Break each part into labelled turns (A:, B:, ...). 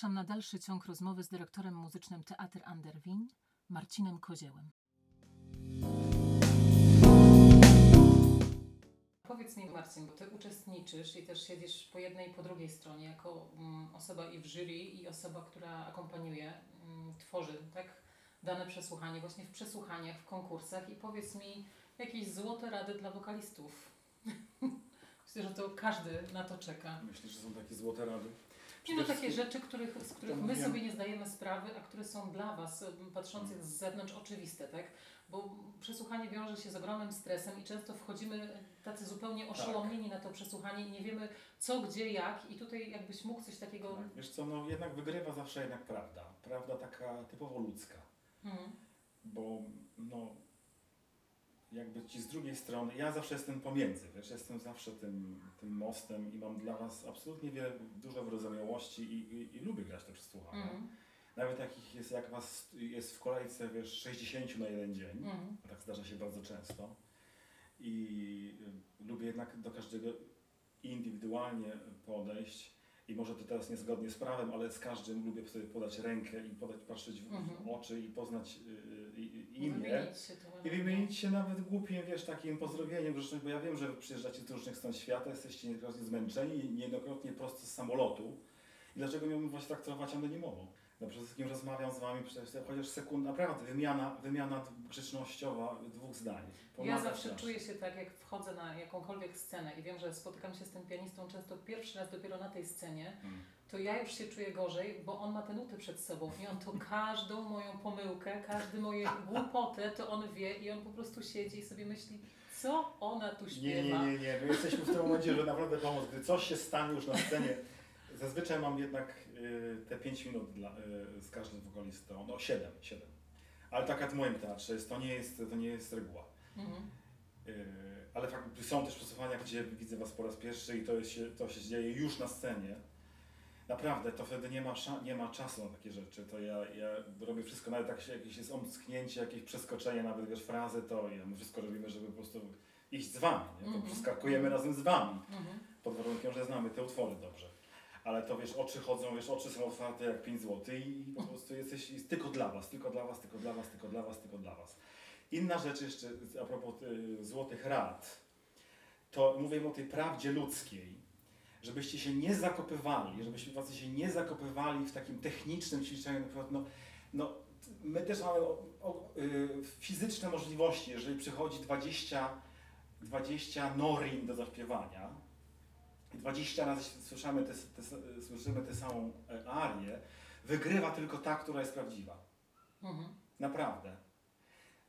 A: Zapraszam na dalszy ciąg rozmowy z dyrektorem muzycznym Teatr Anderwin, Marcinem Koziełem. Powiedz mi, Marcin, bo ty uczestniczysz i też siedzisz po jednej i po drugiej stronie jako mm, osoba i w jury, i osoba, która akompaniuje, mm, tworzy tak, dane przesłuchanie, właśnie w przesłuchaniach, w konkursach. I powiedz mi jakieś złote rady dla wokalistów. Myślę, że to każdy na to czeka.
B: Myślę, że są takie złote rady.
A: Nie no, takie rzeczy, których, z których my
B: mówiłem.
A: sobie nie zdajemy sprawy, a które są dla Was, m, patrzących z zewnątrz, oczywiste, tak? Bo przesłuchanie wiąże się z ogromnym stresem i często wchodzimy tacy zupełnie
B: Tak.
A: oszołomieni na to przesłuchanie i nie wiemy co, gdzie, jak i tutaj jakbyś mógł coś takiego...
B: Tak, Wiesz co, no jednak wygrywa zawsze jednak prawda. Prawda taka typowo ludzka.
A: Mhm.
B: Bo no jakby ci z drugiej strony, ja zawsze jestem pomiędzy, wiesz, jestem zawsze tym, tym mostem i mam dla Was absolutnie wiele, dużo wyrozumiałości i, i, i lubię grać te przesłuchania.
A: Mhm.
B: Nawet takich jest, jak Was jest w kolejce, wiesz, 60 na jeden dzień.
A: Mhm.
B: Tak zdarza się bardzo często. I y, lubię jednak do każdego indywidualnie podejść. I może to teraz niezgodnie z prawem, ale z każdym lubię sobie podać rękę i podać, patrzeć w,
A: Mhm.
B: oczy i poznać y, y, imię.
A: Wymienić się to
B: I wymienić się nawet głupim, wiesz, takim pozdrowieniem, grzecznym, bo ja wiem, że wy przyjeżdżacie z różnych stron świata, jesteście niejednokrotnie zmęczeni, niejednokrotnie prosto z samolotu. I dlaczego miałbym was traktować anonimowo? No przede wszystkim rozmawiam z wami, chociaż sekund, naprawdę wymiana, wymiana grzecznościowa dwóch zdań.
A: Ja zawsze
B: strasznie.
A: czuję się tak, jak wchodzę na jakąkolwiek scenę i wiem, że spotykam się z tym pianistą często pierwszy raz dopiero na tej scenie,
B: Mm.
A: to ja już się czuję gorzej, bo on ma te nuty przed sobą i on to każdą moją pomyłkę, każdy moje głupotę, to on wie i on po prostu siedzi i sobie myśli, co ona tu
B: Nie,
A: śpiewa.
B: nie, nie, nie. My jesteśmy w tym momencie, że naprawdę pomóc. Gdy coś się stanie już na scenie, zazwyczaj mam jednak te 5 minut dla, y, z każdym wokalistą. No 7, 7. Ale taka w moim teatrze jest, to nie jest, to nie jest reguła.
A: Mhm.
B: Yy, ale fakt, są też przesłuchania, gdzie widzę Was po raz pierwszy i to, jest, się- to się dzieje już na scenie. Naprawdę, to wtedy nie ma, nie ma czasu na takie rzeczy. To ja, ja robię wszystko, nawet jak się, jakieś jest omsknięcie, jakieś przeskoczenie, nawet wiesz, frazy, to ja, my wszystko robimy, żeby po prostu iść z Wami. Nie? To
A: Mhm.
B: Przeskakujemy razem z Wami,
A: Mhm.
B: pod warunkiem, że znamy te utwory dobrze. Ale to wiesz, oczy chodzą, wiesz, oczy są otwarte jak 5 zł i po prostu jesteś jest tylko dla Was, tylko dla Was, tylko dla Was, tylko dla Was, tylko dla Was. Inna rzecz jeszcze a propos y, złotych rad, to mówię o tej prawdzie ludzkiej, żebyście się nie zakopywali, żebyście was się nie zakopywali w takim technicznym ćwiczeniu, na przykład, no, no, my też mamy o, o, y, fizyczne możliwości, jeżeli przychodzi 20, 20 norin do zaśpiewania, 20 razy słyszymy tę te, słyszymy tę samą e, arię, wygrywa tylko ta, która jest prawdziwa.
A: Mhm.
B: Naprawdę.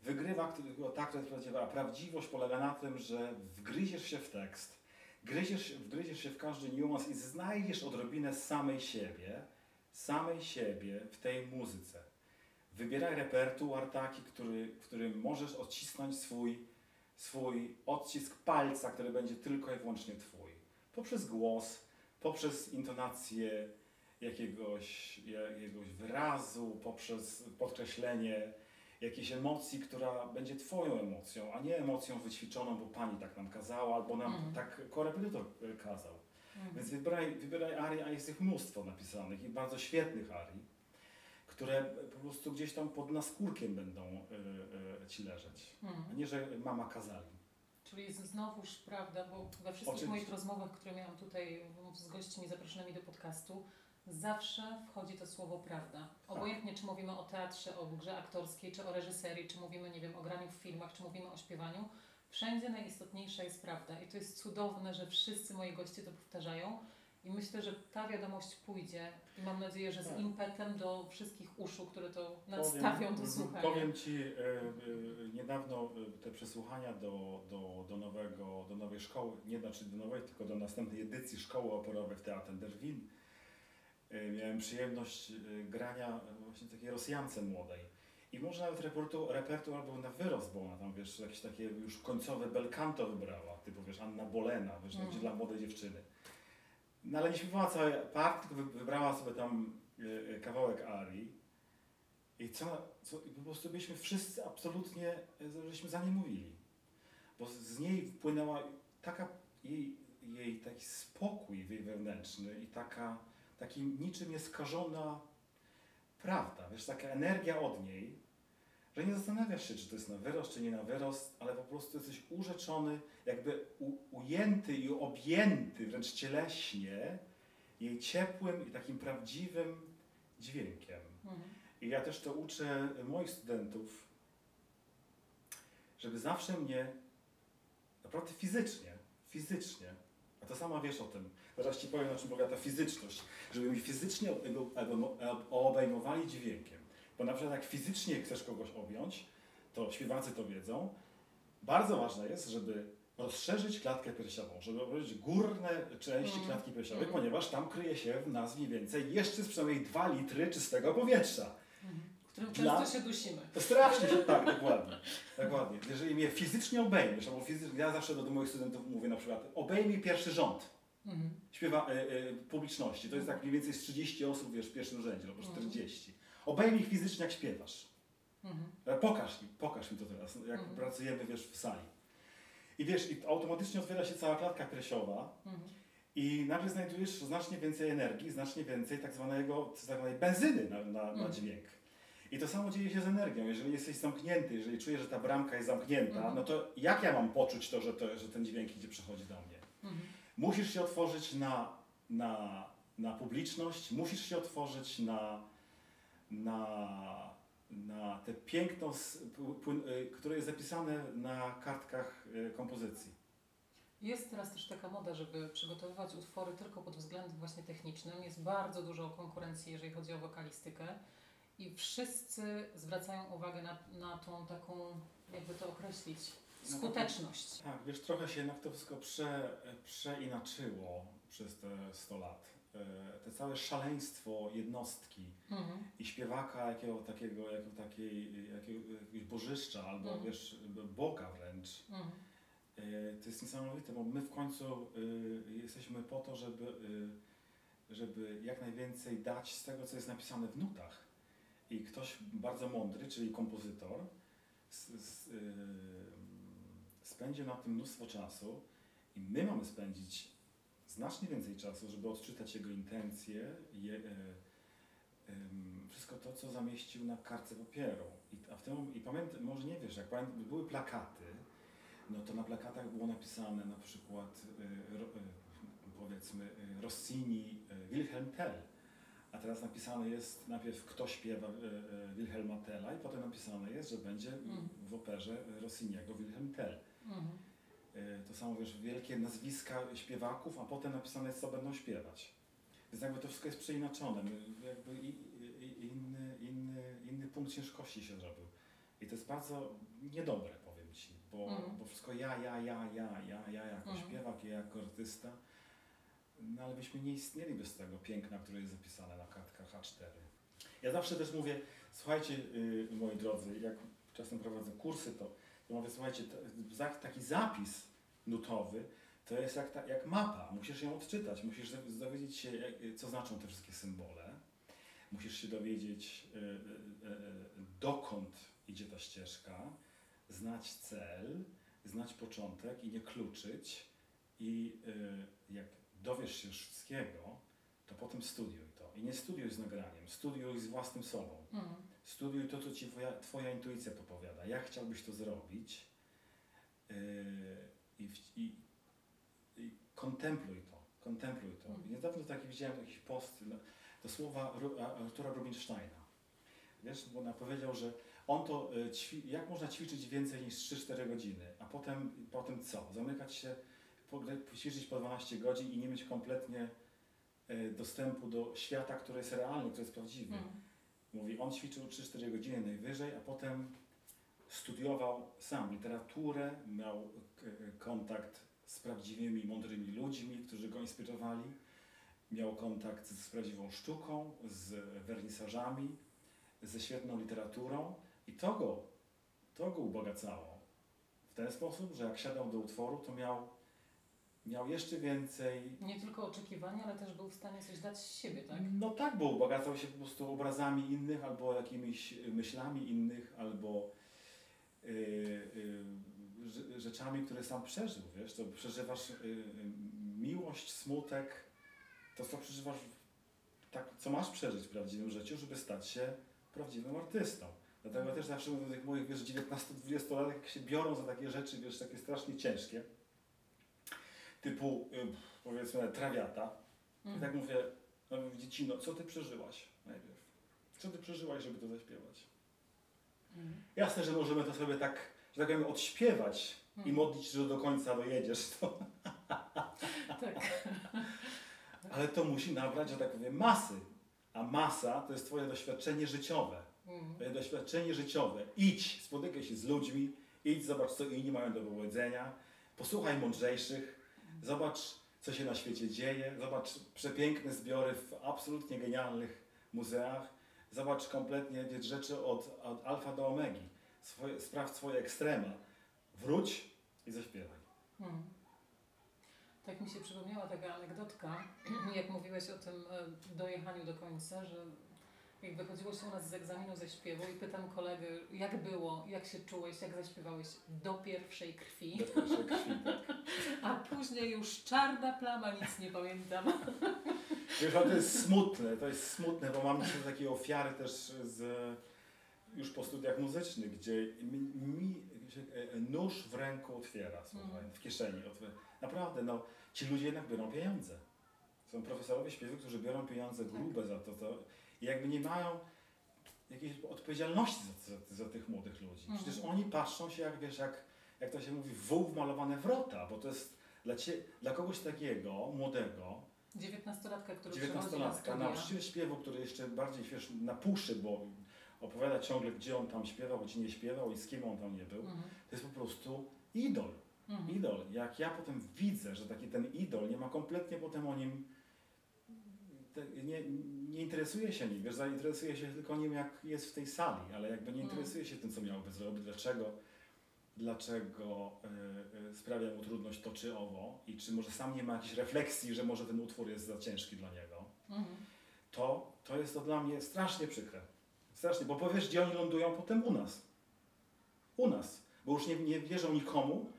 B: Wygrywa tylko ta, która jest prawdziwa. A prawdziwość polega na tym, że wgryziesz się w tekst, gryziesz, wgryziesz się w każdy niuans i znajdziesz odrobinę samej siebie, samej siebie w tej muzyce. Wybieraj repertuar taki, który, w którym możesz odcisnąć swój, swój odcisk palca, który będzie tylko i wyłącznie twój. Poprzez głos, poprzez intonację jakiegoś, jakiegoś wyrazu, poprzez podkreślenie jakiejś emocji, która będzie Twoją emocją, a nie emocją wyćwiczoną, bo Pani tak nam kazała, albo nam
A: Mhm.
B: tak korepetytor e, kazał.
A: Mhm.
B: Więc wybieraj, wybieraj arie, a jest ich mnóstwo napisanych i bardzo świetnych arii, które po prostu gdzieś tam pod naskórkiem będą y, y, Ci leżeć,
A: Mhm.
B: a nie, że mama kazali.
A: Czyli z- znowuż prawda, bo we wszystkich
B: Oczywiście.
A: moich rozmowach, które miałam tutaj z gośćmi zaproszonymi do podcastu, zawsze wchodzi to słowo prawda. Obojętnie czy mówimy o teatrze, o grze aktorskiej, czy o reżyserii, czy mówimy, nie wiem, o graniu w filmach, czy mówimy o śpiewaniu, wszędzie najistotniejsza jest prawda. I to jest cudowne, że wszyscy moi goście to powtarzają. I myślę, że ta wiadomość pójdzie i mam nadzieję, że z
B: Tak.
A: impetem do wszystkich uszu, które to nadstawią do
B: mhm,
A: słuchania.
B: Powiem Ci, y, y, niedawno y, te przesłuchania do, do, do, nowego, do nowej szkoły, nie znaczy do nowej, tylko do następnej edycji szkoły operowej w Teatrze Derwin, y, miałem przyjemność y, grania właśnie takiej Rosjance młodej. I może nawet repertu, repertuar był na wyrost, bo ona tam, wiesz, jakieś takie już końcowe belcanto wybrała, typu, wiesz, Anna Bolena, wiesz, mm. dla młodej dziewczyny. No ale nie śpiewała całej part, tylko wy- wybrała sobie tam y, y, kawałek arii. I co, co i po prostu byliśmy wszyscy absolutnie, y, żeśmy za nie mówili. Bo z- niej wpłynęła taka jej, jej taki spokój we- wewnętrzny i taka, takim niczym nieskażona prawda, wiesz, taka energia od niej, że nie zastanawiasz się, czy to jest na wyrost, czy nie na wyrost, ale po prostu jesteś urzeczony, jakby ujęty i objęty wręcz cieleśnie jej ciepłym i takim prawdziwym dźwiękiem.
A: Mhm.
B: I ja też to uczę moich studentów, żeby zawsze mnie naprawdę fizycznie, fizycznie, a to sama wiesz o tym, zaraz Ci powiem na czym polega ta fizyczność, żeby mi fizycznie obejmowali dźwiękiem. Bo na przykład jak fizycznie chcesz kogoś objąć, to śpiewacy to wiedzą, bardzo ważne jest, żeby rozszerzyć klatkę piersiową, żeby objąć górne części
A: Mm.
B: klatki piersiowej,
A: Mm.
B: ponieważ tam kryje się w nas mniej więcej jeszcze z przynajmniej 2 litry czystego powietrza.
A: Mhm. Którym
B: Dla-
A: często się dusimy.
B: To strasznie się, tak, dokładnie. dokładnie. Jeżeli mnie fizycznie obejmiesz, albo fizycznie, ja zawsze do, moich studentów mówię na przykład, obejmij pierwszy rząd
A: Mhm.
B: śpiewa e, e, publiczności. To jest tak mniej więcej z 30 osób, wiesz, w pierwszym rzędzie, albo
A: Mhm.
B: 40. Obejmij ich fizycznie, jak śpiewasz.
A: Mhm.
B: E, Pokaż mi, pokaż mi to teraz, jak
A: Mhm.
B: pracujemy, wiesz, w sali. I wiesz, i automatycznie otwiera się cała klatka piersiowa
A: Mhm.
B: i nagle znajdujesz znacznie więcej energii, znacznie więcej tak, zwanego, tak zwanej benzyny na, na, na
A: Mhm.
B: dźwięk. I to samo dzieje się z energią. Jeżeli jesteś zamknięty, jeżeli czujesz, że ta bramka jest zamknięta,
A: Mhm.
B: no to jak ja mam poczuć to, że, to, że ten dźwięk idzie, przychodzi do mnie?
A: Mhm.
B: Musisz się otworzyć na, na, na publiczność, musisz się otworzyć na, na, na te piękno, z- płyn- y, które jest zapisane na kartkach y, kompozycji.
A: Jest teraz też taka moda, żeby przygotowywać utwory tylko pod względem właśnie technicznym. Jest bardzo dużo konkurencji, jeżeli chodzi o wokalistykę. I wszyscy zwracają uwagę na, na tą taką, jakby to określić, skuteczność.
B: Tak, wiesz, trochę się jednak to wszystko prze, przeinaczyło przez te 100 lat. E, Te całe szaleństwo jednostki
A: Mhm.
B: i śpiewaka jakiego takiego, jako takiej, jakiego, jakiegoś bożyszcza albo
A: Mhm.
B: wiesz, Boga wręcz.
A: Mhm.
B: E, To jest niesamowite, bo my w końcu y, jesteśmy po to, żeby, żeby jak najwięcej dać z tego, co jest napisane w nutach. I ktoś bardzo mądry, czyli kompozytor, spędził na tym mnóstwo czasu i my mamy spędzić znacznie więcej czasu, żeby odczytać jego intencje, je, y, ym, wszystko to, co zamieścił na kartce papieru. I, a w tym, i pamiętam, może nie wiesz, jak pamiętam, były plakaty, no to na plakatach było napisane na przykład y, ro, y, powiedzmy y, Rossini, Wilhelm Tell, a teraz napisane jest najpierw kto śpiewa Wilhelma Tella i potem napisane jest, że będzie
A: Mm.
B: w operze Rossiniego Wilhelm Tell.
A: Mhm.
B: Y, To samo wiesz, wielkie nazwiska śpiewaków, a potem napisane jest co będą śpiewać. Więc jakby to wszystko jest przeinaczone, jakby inny, inny, inny punkt ciężkości się zrobił. I to jest bardzo niedobre, powiem Ci, bo,
A: Mhm.
B: bo wszystko ja, ja, ja, ja, ja, ja jako
A: Mhm.
B: śpiewak, ja jako artysta, no ale byśmy nie istnieli bez tego piękna, które jest zapisane na kartkach A4. Ja zawsze też mówię, słuchajcie, yy, moi drodzy, jak czasem prowadzę kursy, to, to mówię, słuchajcie, to, taki zapis nutowy to jest jak, ta, jak mapa. Musisz ją odczytać, musisz dow- dowiedzieć się, co znaczą te wszystkie symbole. Musisz się dowiedzieć, y, y, y, dokąd idzie ta ścieżka, znać cel, znać początek i nie kluczyć. I jak dowiesz się wszystkiego, to potem studiuj to. I nie studiuj z nagraniem, studiuj z własnym sobą.
A: Mhm.
B: Studiuj to, co ci twoja, twoja intuicja podpowiada. Jak chciałbyś to zrobić yy, i, i, i kontempluj to. Kontempluj to.
A: Mhm.
B: Niedawno taki widziałem jakiś post do słowa Artura Rubinsteina. Wiesz, bo on powiedział, że on to, y, jak można ćwiczyć więcej niż 3-4 godziny, a potem, potem co? Zamykać się, ćwiczyć po 12 godzin i nie mieć kompletnie y, dostępu do świata, który jest realny, który jest prawdziwy.
A: Mhm.
B: Mówi, on ćwiczył 3-4 godziny najwyżej, a potem studiował sam literaturę, miał k- kontakt z prawdziwymi, mądrymi ludźmi, którzy go inspirowali. Miał kontakt z prawdziwą sztuką, z wernisażami, ze świetną literaturą i to go, to go ubogacało. W ten sposób, że jak siadał do utworu, to miał, miał jeszcze więcej
A: Nie tylko oczekiwania, ale też był w stanie coś dać z siebie, tak?
B: no tak, bo ubogacał się po prostu obrazami innych, albo jakimiś myślami innych, albo yy, yy, rze- rzeczami, które sam przeżył, wiesz, to przeżywasz yy, miłość, smutek, to co przeżywasz tak, co masz przeżyć w prawdziwym życiu, żeby stać się prawdziwym artystą. Dlatego ja też zawsze mówię do tych moich, wiesz, 19-20 lat, jak się biorą za takie rzeczy, wiesz, takie strasznie ciężkie, typu, y, powiedzmy, trawiata, i
A: Mhm.
B: tak mówię, no, dziecino, co ty przeżyłaś najpierw? Co ty przeżyłaś, żeby to zaśpiewać?
A: Mhm.
B: Jasne, że możemy to sobie tak, że tak powiem, odśpiewać i
A: Mhm.
B: modlić, że do końca dojedziesz, to,
A: Tak.
B: ale to musi nabrać, że tak powiem, masy. A masa to jest twoje doświadczenie życiowe.
A: Mhm.
B: Twoje doświadczenie życiowe. Idź, spotykaj się z ludźmi, idź, zobacz, co inni mają do powiedzenia, posłuchaj mądrzejszych, zobacz, co się na świecie dzieje, zobacz przepiękne zbiory w absolutnie genialnych muzeach, zobacz kompletnie wiesz, rzeczy od, od alfa do omegi. Swoje, sprawdź swoje ekstrema. Wróć i zaśpiewaj.
A: Mhm. Tak mi się przypomniała taka anegdotka, jak mówiłeś o tym e, dojechaniu do końca, że jak wychodziło się u nas z egzaminu ze śpiewu i pytam kolegę, jak było, jak się czułeś, jak zaśpiewałeś do pierwszej krwi,
B: Do pierwszej krwi, tak.
A: a później już czarna plama, nic nie pamiętam.
B: Wiesz, to jest smutne, to jest smutne, bo mam jeszcze takie ofiary też z, już po studiach muzycznych, gdzie mi, mi się, e, nóż w ręku otwiera, słuchaj,
A: Mhm.
B: w kieszeni. Otwiera. Naprawdę, no, ci ludzie jednak biorą pieniądze. Są profesorowie śpiewu, którzy biorą pieniądze grube za to, to i jakby nie mają jakiejś odpowiedzialności za, za, za tych młodych ludzi.
A: Mhm.
B: Przecież oni patrzą się jak, wiesz, jak, jak to się mówi, wół wmalowane wrota, bo to jest dla, cie, dla kogoś takiego, młodego,
A: Dziewiętnastolatka, który przychodzi na
B: 19-latka,
A: studia.
B: nauczyciel śpiewu, który jeszcze bardziej wiesz, na puszy, bo opowiada ciągle, gdzie on tam śpiewał, gdzie nie śpiewał i z kim on tam nie był,
A: Mhm.
B: to jest po prostu idol.
A: Mhm.
B: Idol. Jak ja potem widzę, że taki ten idol nie ma kompletnie potem o nim, te, nie, nie interesuje się nim, wiesz, zainteresuje się tylko nim, jak jest w tej sali, ale jakby nie
A: Mhm.
B: interesuje się tym, co miałby zrobić, dlaczego, dlaczego y, y, sprawia mu trudność to czy owo i czy może sam nie ma jakiejś refleksji, że może ten utwór jest za ciężki dla niego
A: Mhm.
B: to, to jest to dla mnie strasznie przykre. Strasznie, bo powiesz, gdzie oni lądują potem u nas. U nas. Bo już nie, nie wierzą nikomu,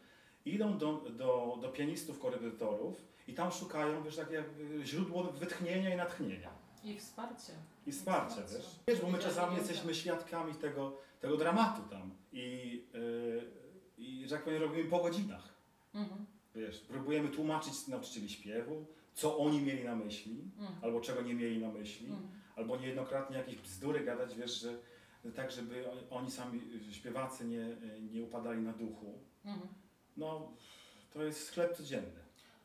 B: idą do, do, do pianistów, korepetytorów i tam szukają, wiesz, takie jak źródło wytchnienia i natchnienia.
A: I wsparcie.
B: I
A: Wsparcie.
B: wiesz. Wiesz, bo my czasami jesteśmy świadkami tego, tego dramatu tam i, yy, i że tak powiem, robimy po godzinach.
A: Mhm.
B: Wiesz, próbujemy tłumaczyć nauczycieli śpiewu, co oni mieli na myśli,
A: Mhm.
B: albo czego nie mieli na myśli.
A: Mhm.
B: Albo niejednokrotnie jakieś bzdury gadać, wiesz, że tak, żeby oni- sami, śpiewacy, nie, nie upadali na duchu.
A: Mhm.
B: No, to jest sklep codzienny.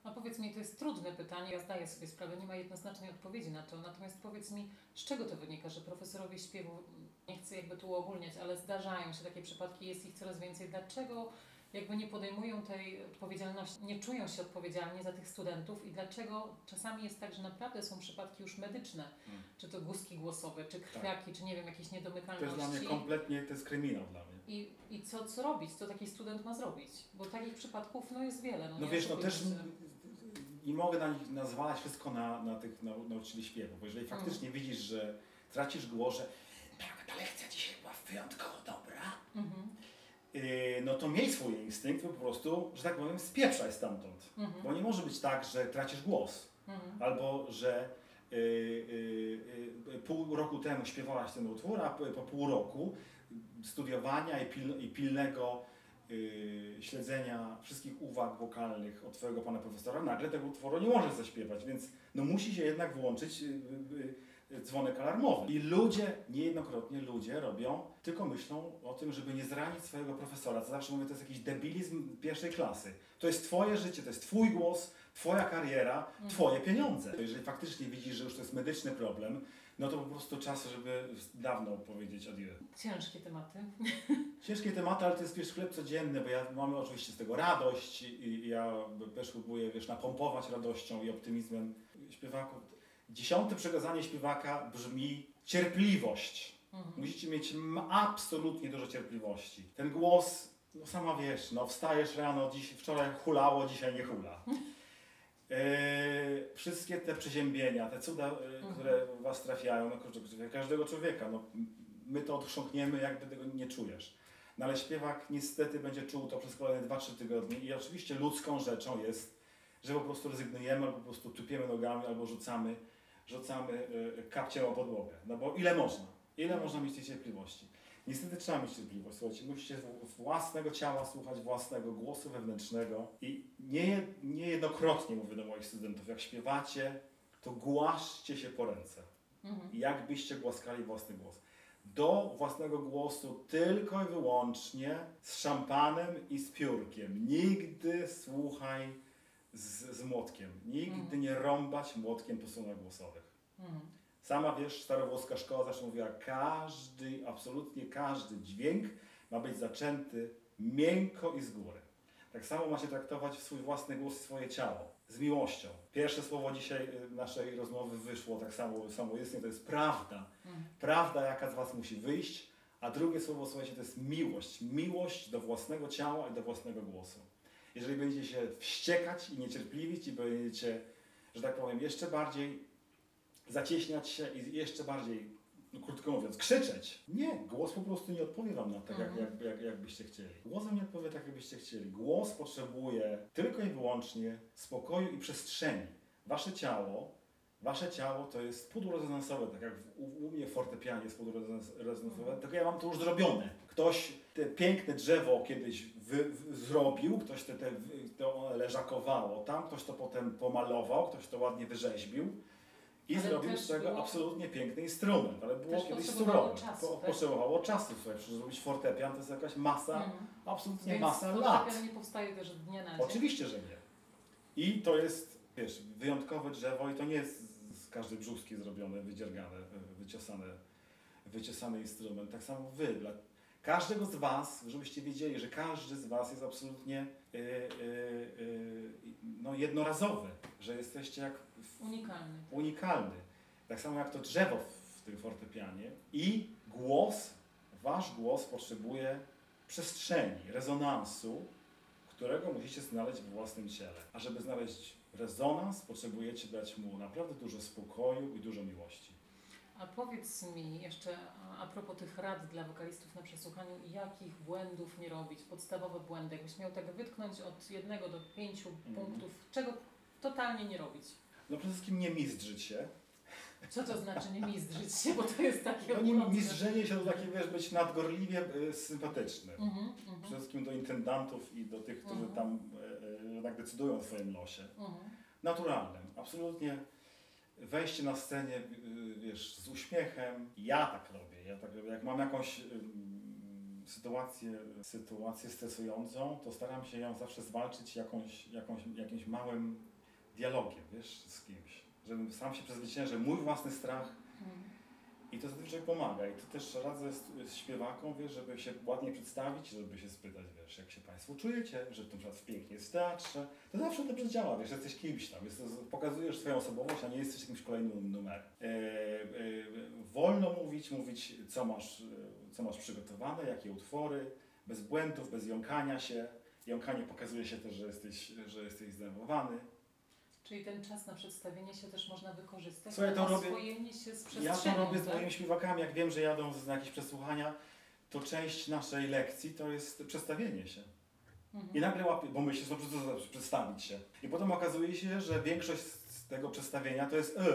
A: A powiedz mi, to jest trudne pytanie, ja zdaję sobie sprawę, nie ma jednoznacznej odpowiedzi na to, natomiast powiedz mi, z czego to wynika, że profesorowie śpiewu, nie chcę jakby tu uogólniać, ale zdarzają się takie przypadki, jest ich coraz więcej. Dlaczego jakby nie podejmują tej odpowiedzialności, nie czują się odpowiedzialni za tych studentów i dlaczego czasami jest tak, że naprawdę są przypadki już medyczne,
B: Mm.
A: czy to guzki głosowe, czy krwiaki, czy nie wiem, jakieś
B: To jest
A: niedomykalności.
B: dla mnie kompletnie, to jest kryminał dla mnie.
A: I, I co, co robić? Co taki student ma zrobić? Bo takich przypadków no, jest wiele. No,
B: No wiesz, no też nie mogę na nich nazwalać wszystko na, na tych nau- nauczycieli śpiewu, bo jeżeli
A: Mhm.
B: faktycznie widzisz, że tracisz głos, że tak, ta lekcja dzisiaj była wyjątkowo dobra,
A: Mhm.
B: yy, no to miej swój instynkt, po prostu, że tak powiem, spieprzaj stamtąd.
A: Mhm.
B: Bo nie może być tak, że tracisz głos.
A: Mhm.
B: Albo, że y, y, pół roku temu śpiewałaś ten utwór, a po, po pół roku studiowania i, pil, i pilnego y, śledzenia wszystkich uwag wokalnych od Twojego pana profesora, nagle tego utworu nie możesz zaśpiewać, więc no musi się jednak włączyć y, y, dzwonek alarmowy. I ludzie, niejednokrotnie ludzie robią, tylko myślą o tym, żeby nie zranić swojego profesora. To zawsze mówię, to jest jakiś debilizm pierwszej klasy. To jest Twoje życie, to jest Twój głos, Twoja kariera,
A: Mhm.
B: Twoje pieniądze. Jeżeli faktycznie widzisz, że już to jest medyczny problem, no to po prostu czas, żeby dawno powiedzieć adieu.
A: Ciężkie tematy.
B: Ciężkie tematy, ale to jest wiesz, chleb codzienny, bo ja mamy oczywiście z tego radość i, ja też próbuję wiesz, napompować radością i optymizmem śpiewaków. Dziesiąte przekazanie śpiewaka brzmi cierpliwość.
A: Mhm.
B: Musicie mieć absolutnie dużo cierpliwości. Ten głos, no sama wiesz, no wstajesz rano, dziś, wczoraj hulało, dzisiaj nie hula. E, wszystkie te przeziębienia, te cuda, e, które was trafiają, no kurczę, każdego człowieka, no, my to odchrząkniemy, jakby tego nie czujesz. No ale śpiewak niestety będzie czuł to przez kolejne 2-3 tygodnie i oczywiście ludzką rzeczą jest, że po prostu rezygnujemy, albo po prostu tupiemy nogami, albo rzucamy rzucamy y, kapcią o podłogę. No bo ile można? Ile można mieć tej cierpliwości? Niestety trzeba mieć cierpliwość. Słuchajcie, musicie własnego ciała słuchać własnego głosu wewnętrznego i nie, niejednokrotnie mówię do moich studentów, jak śpiewacie, to głaszcie się po ręce.
A: Mhm.
B: Jakbyście głaskali własny głos. Do własnego głosu tylko i wyłącznie z szampanem i z piórkiem. Nigdy słuchaj z, z młotkiem. Nigdy
A: Mhm.
B: nie rąbać młotkiem po stronach głosowych.
A: Mhm.
B: Sama wiesz, starowłoska szkoła zawsze mówiła, każdy, absolutnie każdy dźwięk ma być zaczęty miękko i z góry. Tak samo ma się traktować swój własny głos i swoje ciało. Z miłością. Pierwsze słowo dzisiaj y, naszej rozmowy wyszło tak samo samoistnie, to jest prawda.
A: Mhm.
B: Prawda, jaka z Was musi wyjść. A drugie słowo, słuchajcie, to jest miłość. Miłość do własnego ciała i do własnego głosu. Jeżeli będziecie się wściekać i niecierpliwić i będziecie, że tak powiem, jeszcze bardziej zacieśniać się i jeszcze bardziej, no krótko mówiąc, krzyczeć. Nie, głos po prostu nie odpowie Wam na tak, jak,
A: Mhm.
B: jak, jak, jak byście chcieli. Głos Wam nie odpowie tak, jak byście chcieli. Głos potrzebuje tylko i wyłącznie spokoju i przestrzeni. Wasze ciało, wasze ciało to jest pudło rezonansowe, tak jak u, u mnie w fortepianie jest pudło rezonans- rezonansowe, tylko ja mam to już zrobione. Ktoś te piękne drzewo kiedyś wy, wy, zrobił, ktoś te, te, to leżakowało tam, ktoś to potem pomalował, ktoś to ładnie wyrzeźbił zrobił z tego
A: było-
B: absolutnie piękny instrument, ale było
A: Też
B: kiedyś surowe.
A: czasu,
B: Po,
A: tak?
B: Potrzebowało czasu, słuchaj, żeby zrobić fortepian to jest jakaś masa,
A: Mhm.
B: absolutnie
A: Więc
B: masa lat.
A: fortepian nie powstaje też z dnia na dzień.
B: Oczywiście, że nie. I to jest, wiesz, wyjątkowe drzewo i to nie jest z- każdej brzuski zrobione, wydziergane, y, wyciosane, wyciosany instrument. Tak samo wy. Dla każdego z was, żebyście wiedzieli, że każdy z was jest absolutnie y, y, no, jednorazowy, że jesteście jak w-
A: Unikalny.
B: unikalny. Tak samo jak to drzewo w, w tym fortepianie. I głos, wasz głos potrzebuje przestrzeni, rezonansu, którego musicie znaleźć we własnym ciele. A żeby znaleźć rezonans, potrzebujecie dać mu naprawdę dużo spokoju i dużo miłości.
A: A powiedz mi jeszcze a- propos tych rad dla wokalistów na przesłuchaniu, jakich błędów nie robić, podstawowe błędy, jakbyś miał tak wytknąć od jednego do pięciu
B: Mhm.
A: punktów, czego totalnie nie robić.
B: No przede wszystkim nie mizdrzyć się.
A: Co to znaczy nie mizdrzyć się, bo to jest takie
B: No nie mizdrzenie się to takie, wiesz, być nadgorliwie y, sympatyczny.
A: Mhm, mhm,
B: Przede wszystkim do intendantów i do tych, którzy
A: Mhm.
B: tam y, y, tak decydują o swoim losie.
A: mhm.
B: naturalnym. Absolutnie wejście na scenie, y, wiesz, z uśmiechem. Ja tak robię. Ja tak robię. Jak mam jakąś sytuację, sytuację stresującą, to staram się ją zawsze zwalczyć jakąś, jakąś, jakimś małym dialogiem, wiesz, z kimś. Żebym sam się przezwyciężył, mój własny strach
A: mhm.
B: i to zazwyczaj pomaga. I to też radzę z, z śpiewakom, wiesz, żeby się ładnie przedstawić, żeby się spytać, wiesz, jak się Państwo czujecie, że na przykład pięknie jest w teatrze. To zawsze dobrze działa, wiesz, jesteś kimś tam, jest, pokazujesz swoją osobowość, a nie jesteś jakimś kolejnym numerem. E, e, wolno mówić, mówić, co masz, e, co masz przygotowane, jakie utwory, bez błędów, bez jąkania się. Jąkanie pokazuje się też, że jesteś, że jesteś zdenerwowany.
A: Czyli ten czas na przedstawienie się też można wykorzystać
B: Słuchaj, to
A: na
B: robię-
A: oswojenie się z
B: Ja to robię z
A: tak?
B: moimi śpiewakami, jak wiem, że jadą z- na jakieś przesłuchania, to część naszej lekcji to jest przedstawienie się.
A: Mhm.
B: I nagle łapię, bo to znaczy przedstawić się. I potem okazuje się, że większość z tego przedstawienia to jest eee,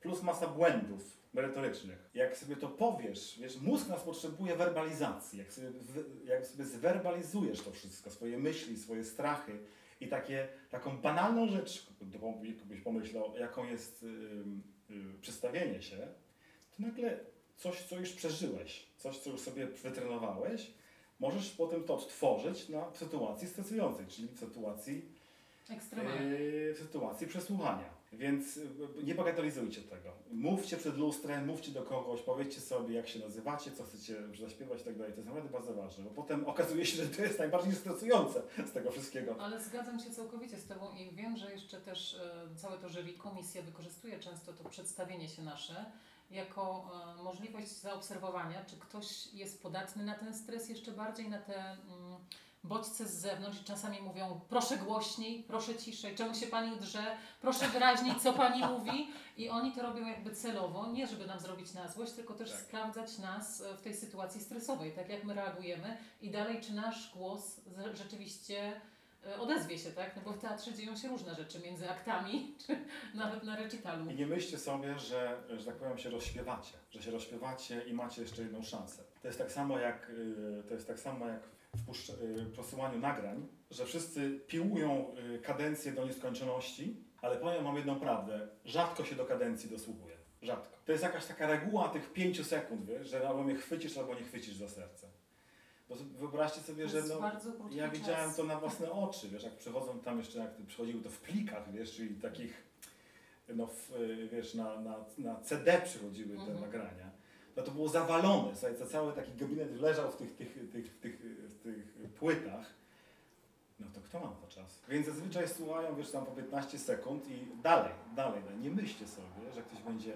B: plus masa błędów merytorycznych. Jak sobie to powiesz, wiesz, mózg nas potrzebuje werbalizacji. Jak sobie, jak sobie zwerbalizujesz to wszystko, swoje myśli, swoje strachy i takie, taką banalną rzecz, byś pomyślał, jaką jest y, przedstawienie się, to nagle coś, co już przeżyłeś, coś, co już sobie wytrenowałeś, możesz potem to odtworzyć na w sytuacji stresującej, czyli w sytuacji, yy, w sytuacji przesłuchania. Więc nie bagatelizujcie tego. Mówcie przed lustrem, mówcie do kogoś, powiedzcie sobie, jak się nazywacie, co chcecie zaśpiewać i tak dalej. To jest naprawdę bardzo ważne, bo potem okazuje się, że to jest najbardziej stresujące z tego wszystkiego.
A: Ale zgadzam się całkowicie z Tobą i wiem, że jeszcze też e, całe to jury komisja wykorzystuje często to przedstawienie się nasze jako e, możliwość zaobserwowania, czy ktoś jest podatny na ten stres jeszcze bardziej, na te mm, bodźce z zewnątrz i czasami mówią proszę głośniej, proszę ciszej, czemu się Pani drze, proszę wyraźniej, co Pani mówi i oni to robią jakby celowo, nie żeby nam zrobić na złość, tylko też
B: Tak.
A: sprawdzać nas e, w tej sytuacji stresowej, tak jak my reagujemy i dalej, czy nasz głos rzeczywiście e, odezwie się, tak? No bo w teatrze dzieją się różne rzeczy między aktami, czy nawet na recitalu.
B: I nie myślcie sobie, że, że tak powiem się rozśpiewacie, że się rozśpiewacie i macie jeszcze jedną szansę. To jest tak samo jak, y, to jest tak samo jak w puszcz- y, nagrań, że wszyscy piłują y, kadencję do nieskończoności, ale powiem wam jedną prawdę, rzadko się do kadencji dosłuchuje. Rzadko. To jest jakaś taka reguła tych pięciu sekund, wiesz, że albo mnie chwycisz, albo nie chwycisz za serce. Bo wyobraźcie sobie, że no, ja widziałem to na własne oczy, wiesz, jak przychodzą tam jeszcze, jak przychodziły to w plikach, wiesz, czyli takich, no w, y, wiesz, na, na, na CD przychodziły te
A: Mhm.
B: nagrania. No to było zawalone, słuchaj, to cały taki gabinet leżał w tych, tych, tych, tych, w tych płytach. No to kto ma to czas? Więc zazwyczaj słuchają, wiesz, tam po 15 sekund i dalej, dalej, dalej. Nie myślcie sobie, że ktoś będzie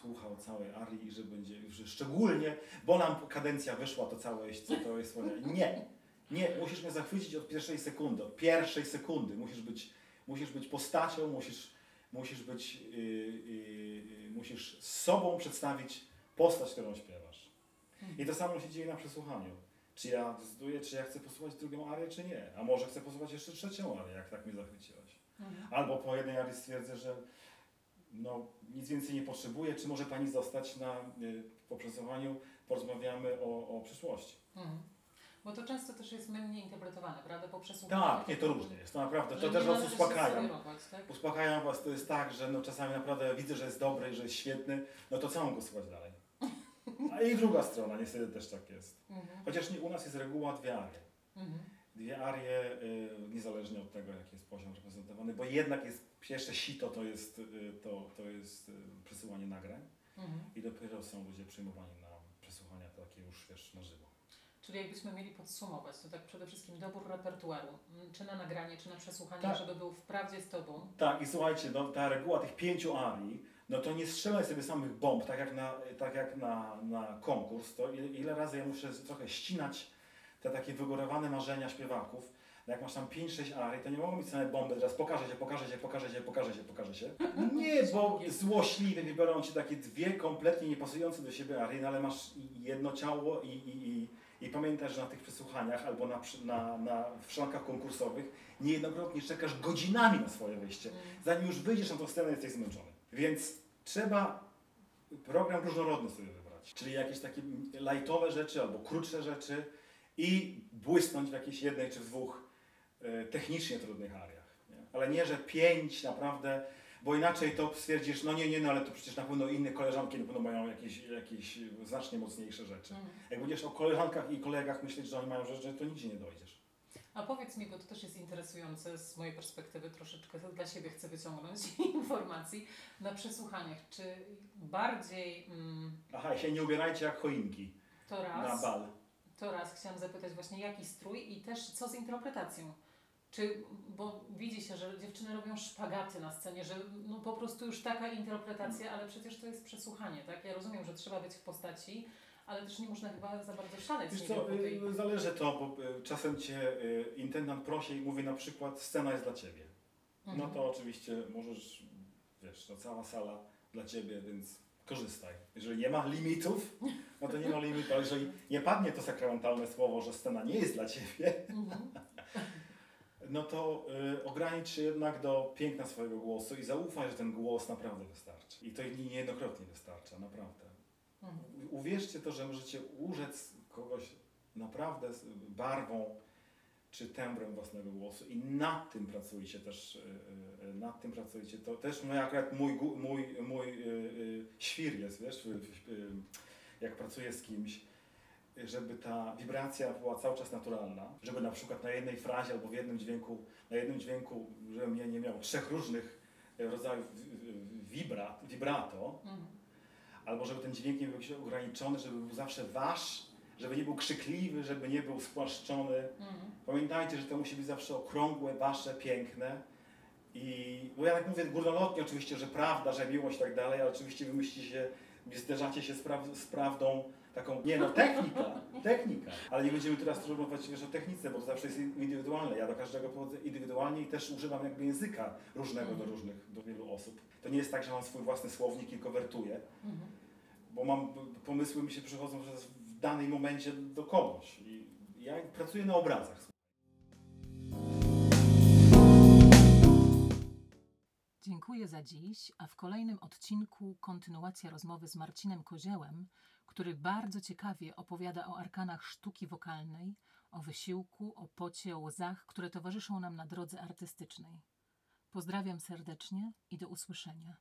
B: słuchał całej arii i że będzie, że szczególnie, bo nam kadencja wyszła, to całe co to jest. Nie, nie, musisz mnie zachwycić od pierwszej sekundy, od pierwszej sekundy. Musisz być, musisz być postacią, musisz, musisz być, yy, yy, yy, musisz sobą przedstawić postać, którą śpiewasz. I to samo się dzieje na przesłuchaniu. Czy ja decyduję, czy ja chcę posłuchać drugą arię, czy nie. A może chcę posłuchać jeszcze trzecią arię, jak tak mnie zachwyciłaś.
A: Mhm.
B: Albo po jednej arii stwierdzę, że no, nic więcej nie potrzebuję, czy może Pani zostać na, y, po przesłuchaniu, porozmawiamy o, o przyszłości.
A: Mhm. Bo to często też jest mylnie interpretowane, prawda? Po przesłuchaniu.
B: Tak, nie, to różnie jest, to naprawdę, to też Was
A: sugerować, tak?
B: Uspokajam Was, to jest tak, że no, czasami naprawdę widzę, że jest dobry, że jest świetny, no to co mam go słuchać dalej? A i druga strona, niestety też tak jest.
A: Mhm.
B: Chociaż nie, u nas jest reguła dwie arie.
A: Mhm.
B: Dwie arie, y, niezależnie od tego, jaki jest poziom reprezentowany, bo jednak jest pierwsze sito to jest, y, to, to jest y, przesyłanie nagrań
A: Mhm.
B: i dopiero są ludzie przyjmowani na przesłuchania takie już wiesz, na żywo.
A: Czyli jakbyśmy mieli podsumować, to tak przede wszystkim dobór repertuaru, m, czy na nagranie, czy na przesłuchanie,
B: Tak.
A: żeby był wprawdzie z Tobą.
B: Tak, i słuchajcie, no, ta reguła tych pięciu arii, no to nie strzelaj sobie samych bomb, tak jak na, tak jak na, na konkurs, to ile, ile razy ja muszę trochę ścinać te takie wygórowane marzenia śpiewaków. No jak masz tam 5-6 arii, to nie mogą być same bomby, teraz pokażę się, pokażę się, pokażę się, pokażę się, pokażę się. Nie, bo złośliwie wybiorą ci takie dwie kompletnie niepasujące do siebie arie, no ale masz jedno ciało i, i, i, i pamiętaj, że na tych przesłuchaniach albo na, na, na w szlankach konkursowych niejednokrotnie czekasz godzinami na swoje wyjście.
A: Mhm.
B: Zanim już wyjdziesz na tą scenę, jesteś zmęczony. Więc trzeba program różnorodny sobie wybrać. Czyli jakieś takie lajtowe rzeczy albo krótsze rzeczy i błysnąć w jakiejś jednej czy dwóch e, technicznie trudnych ariach. Nie? Ale nie, że pięć naprawdę, bo inaczej to stwierdzisz, no nie, nie, no ale to przecież na pewno inne koleżanki na pewno mają jakieś, jakieś znacznie mocniejsze rzeczy.
A: Mhm.
B: Jak będziesz o koleżankach i kolegach myśleć, że oni mają rzeczy, to nigdzie nie dojdziesz.
A: A powiedz mi, bo to też jest interesujące z mojej perspektywy, troszeczkę dla siebie chcę wyciągnąć informacji na przesłuchaniach. Czy bardziej mm,
B: Aha, się nie ubierajcie jak choinki
A: to
B: na
A: raz,
B: bal.
A: to raz chciałam zapytać właśnie jaki strój i też co z interpretacją? Czy, bo widzi się, że dziewczyny robią szpagaty na scenie, że no po prostu już taka interpretacja, ale przecież to jest przesłuchanie, tak? Ja rozumiem, że trzeba być w postaci, ale też nie można chyba za bardzo szaleć.
B: Wiesz co,
A: tej...
B: y, zależy to, bo y, czasem cię y, intendant prosi i mówi na przykład scena jest dla ciebie. No
A: Mhm.
B: to oczywiście możesz, wiesz, to cała sala dla ciebie, więc korzystaj. Jeżeli nie ma limitów, no to nie ma limitów, ale jeżeli nie padnie to sakramentalne słowo, że scena nie jest dla ciebie,
A: Mhm.
B: no to y, ogranicz się jednak do piękna swojego głosu i zaufaj, że ten głos naprawdę wystarczy. I to niejednokrotnie wystarcza, naprawdę.
A: Mhm.
B: Uwierzcie to, że możecie urzec kogoś naprawdę z barwą czy tembrem własnego głosu i nad tym pracujcie też, y, y, nad tym pracujcie. To też mój, akurat mój, mój, mój y, y, świr jest, wiesz, y, jak pracuję z kimś, y, żeby ta wibracja była cały czas naturalna, żeby na przykład na jednej frazie albo w jednym dźwięku, na jednym dźwięku, żebym ja nie miał trzech różnych y, rodzajów wi- wi- vibra, vibrato,
A: Mhm.
B: Albo żeby ten dźwięk nie był jakiś ograniczony, żeby był zawsze wasz, żeby nie był krzykliwy, żeby nie był spłaszczony.
A: Mhm.
B: Pamiętajcie, że to musi być zawsze okrągłe, wasze, piękne. I, bo ja tak mówię górnolotnie oczywiście, że prawda, że miłość i tak dalej, ale oczywiście wy myślicie się, zderzacie się z, praw, z prawdą taką, nie no, technika, technika. Ale nie będziemy teraz rozmawiać wiesz, o technice, bo to zawsze jest indywidualne. Ja do każdego podchodzę indywidualnie i też używam jakby języka różnego do różnych, do wielu osób. To nie jest tak, że mam swój własny słownik i konwertuję
A: Mhm.
B: bo mam pomysły mi się przychodzą że w danym momencie do kogoś. I ja pracuję na obrazach.
A: Dziękuję za dziś, a w kolejnym odcinku kontynuacja rozmowy z Marcinem Koziołem, który bardzo ciekawie opowiada o arkanach sztuki wokalnej, o wysiłku, o pocie, o łzach, które towarzyszą nam na drodze artystycznej. Pozdrawiam serdecznie i do usłyszenia.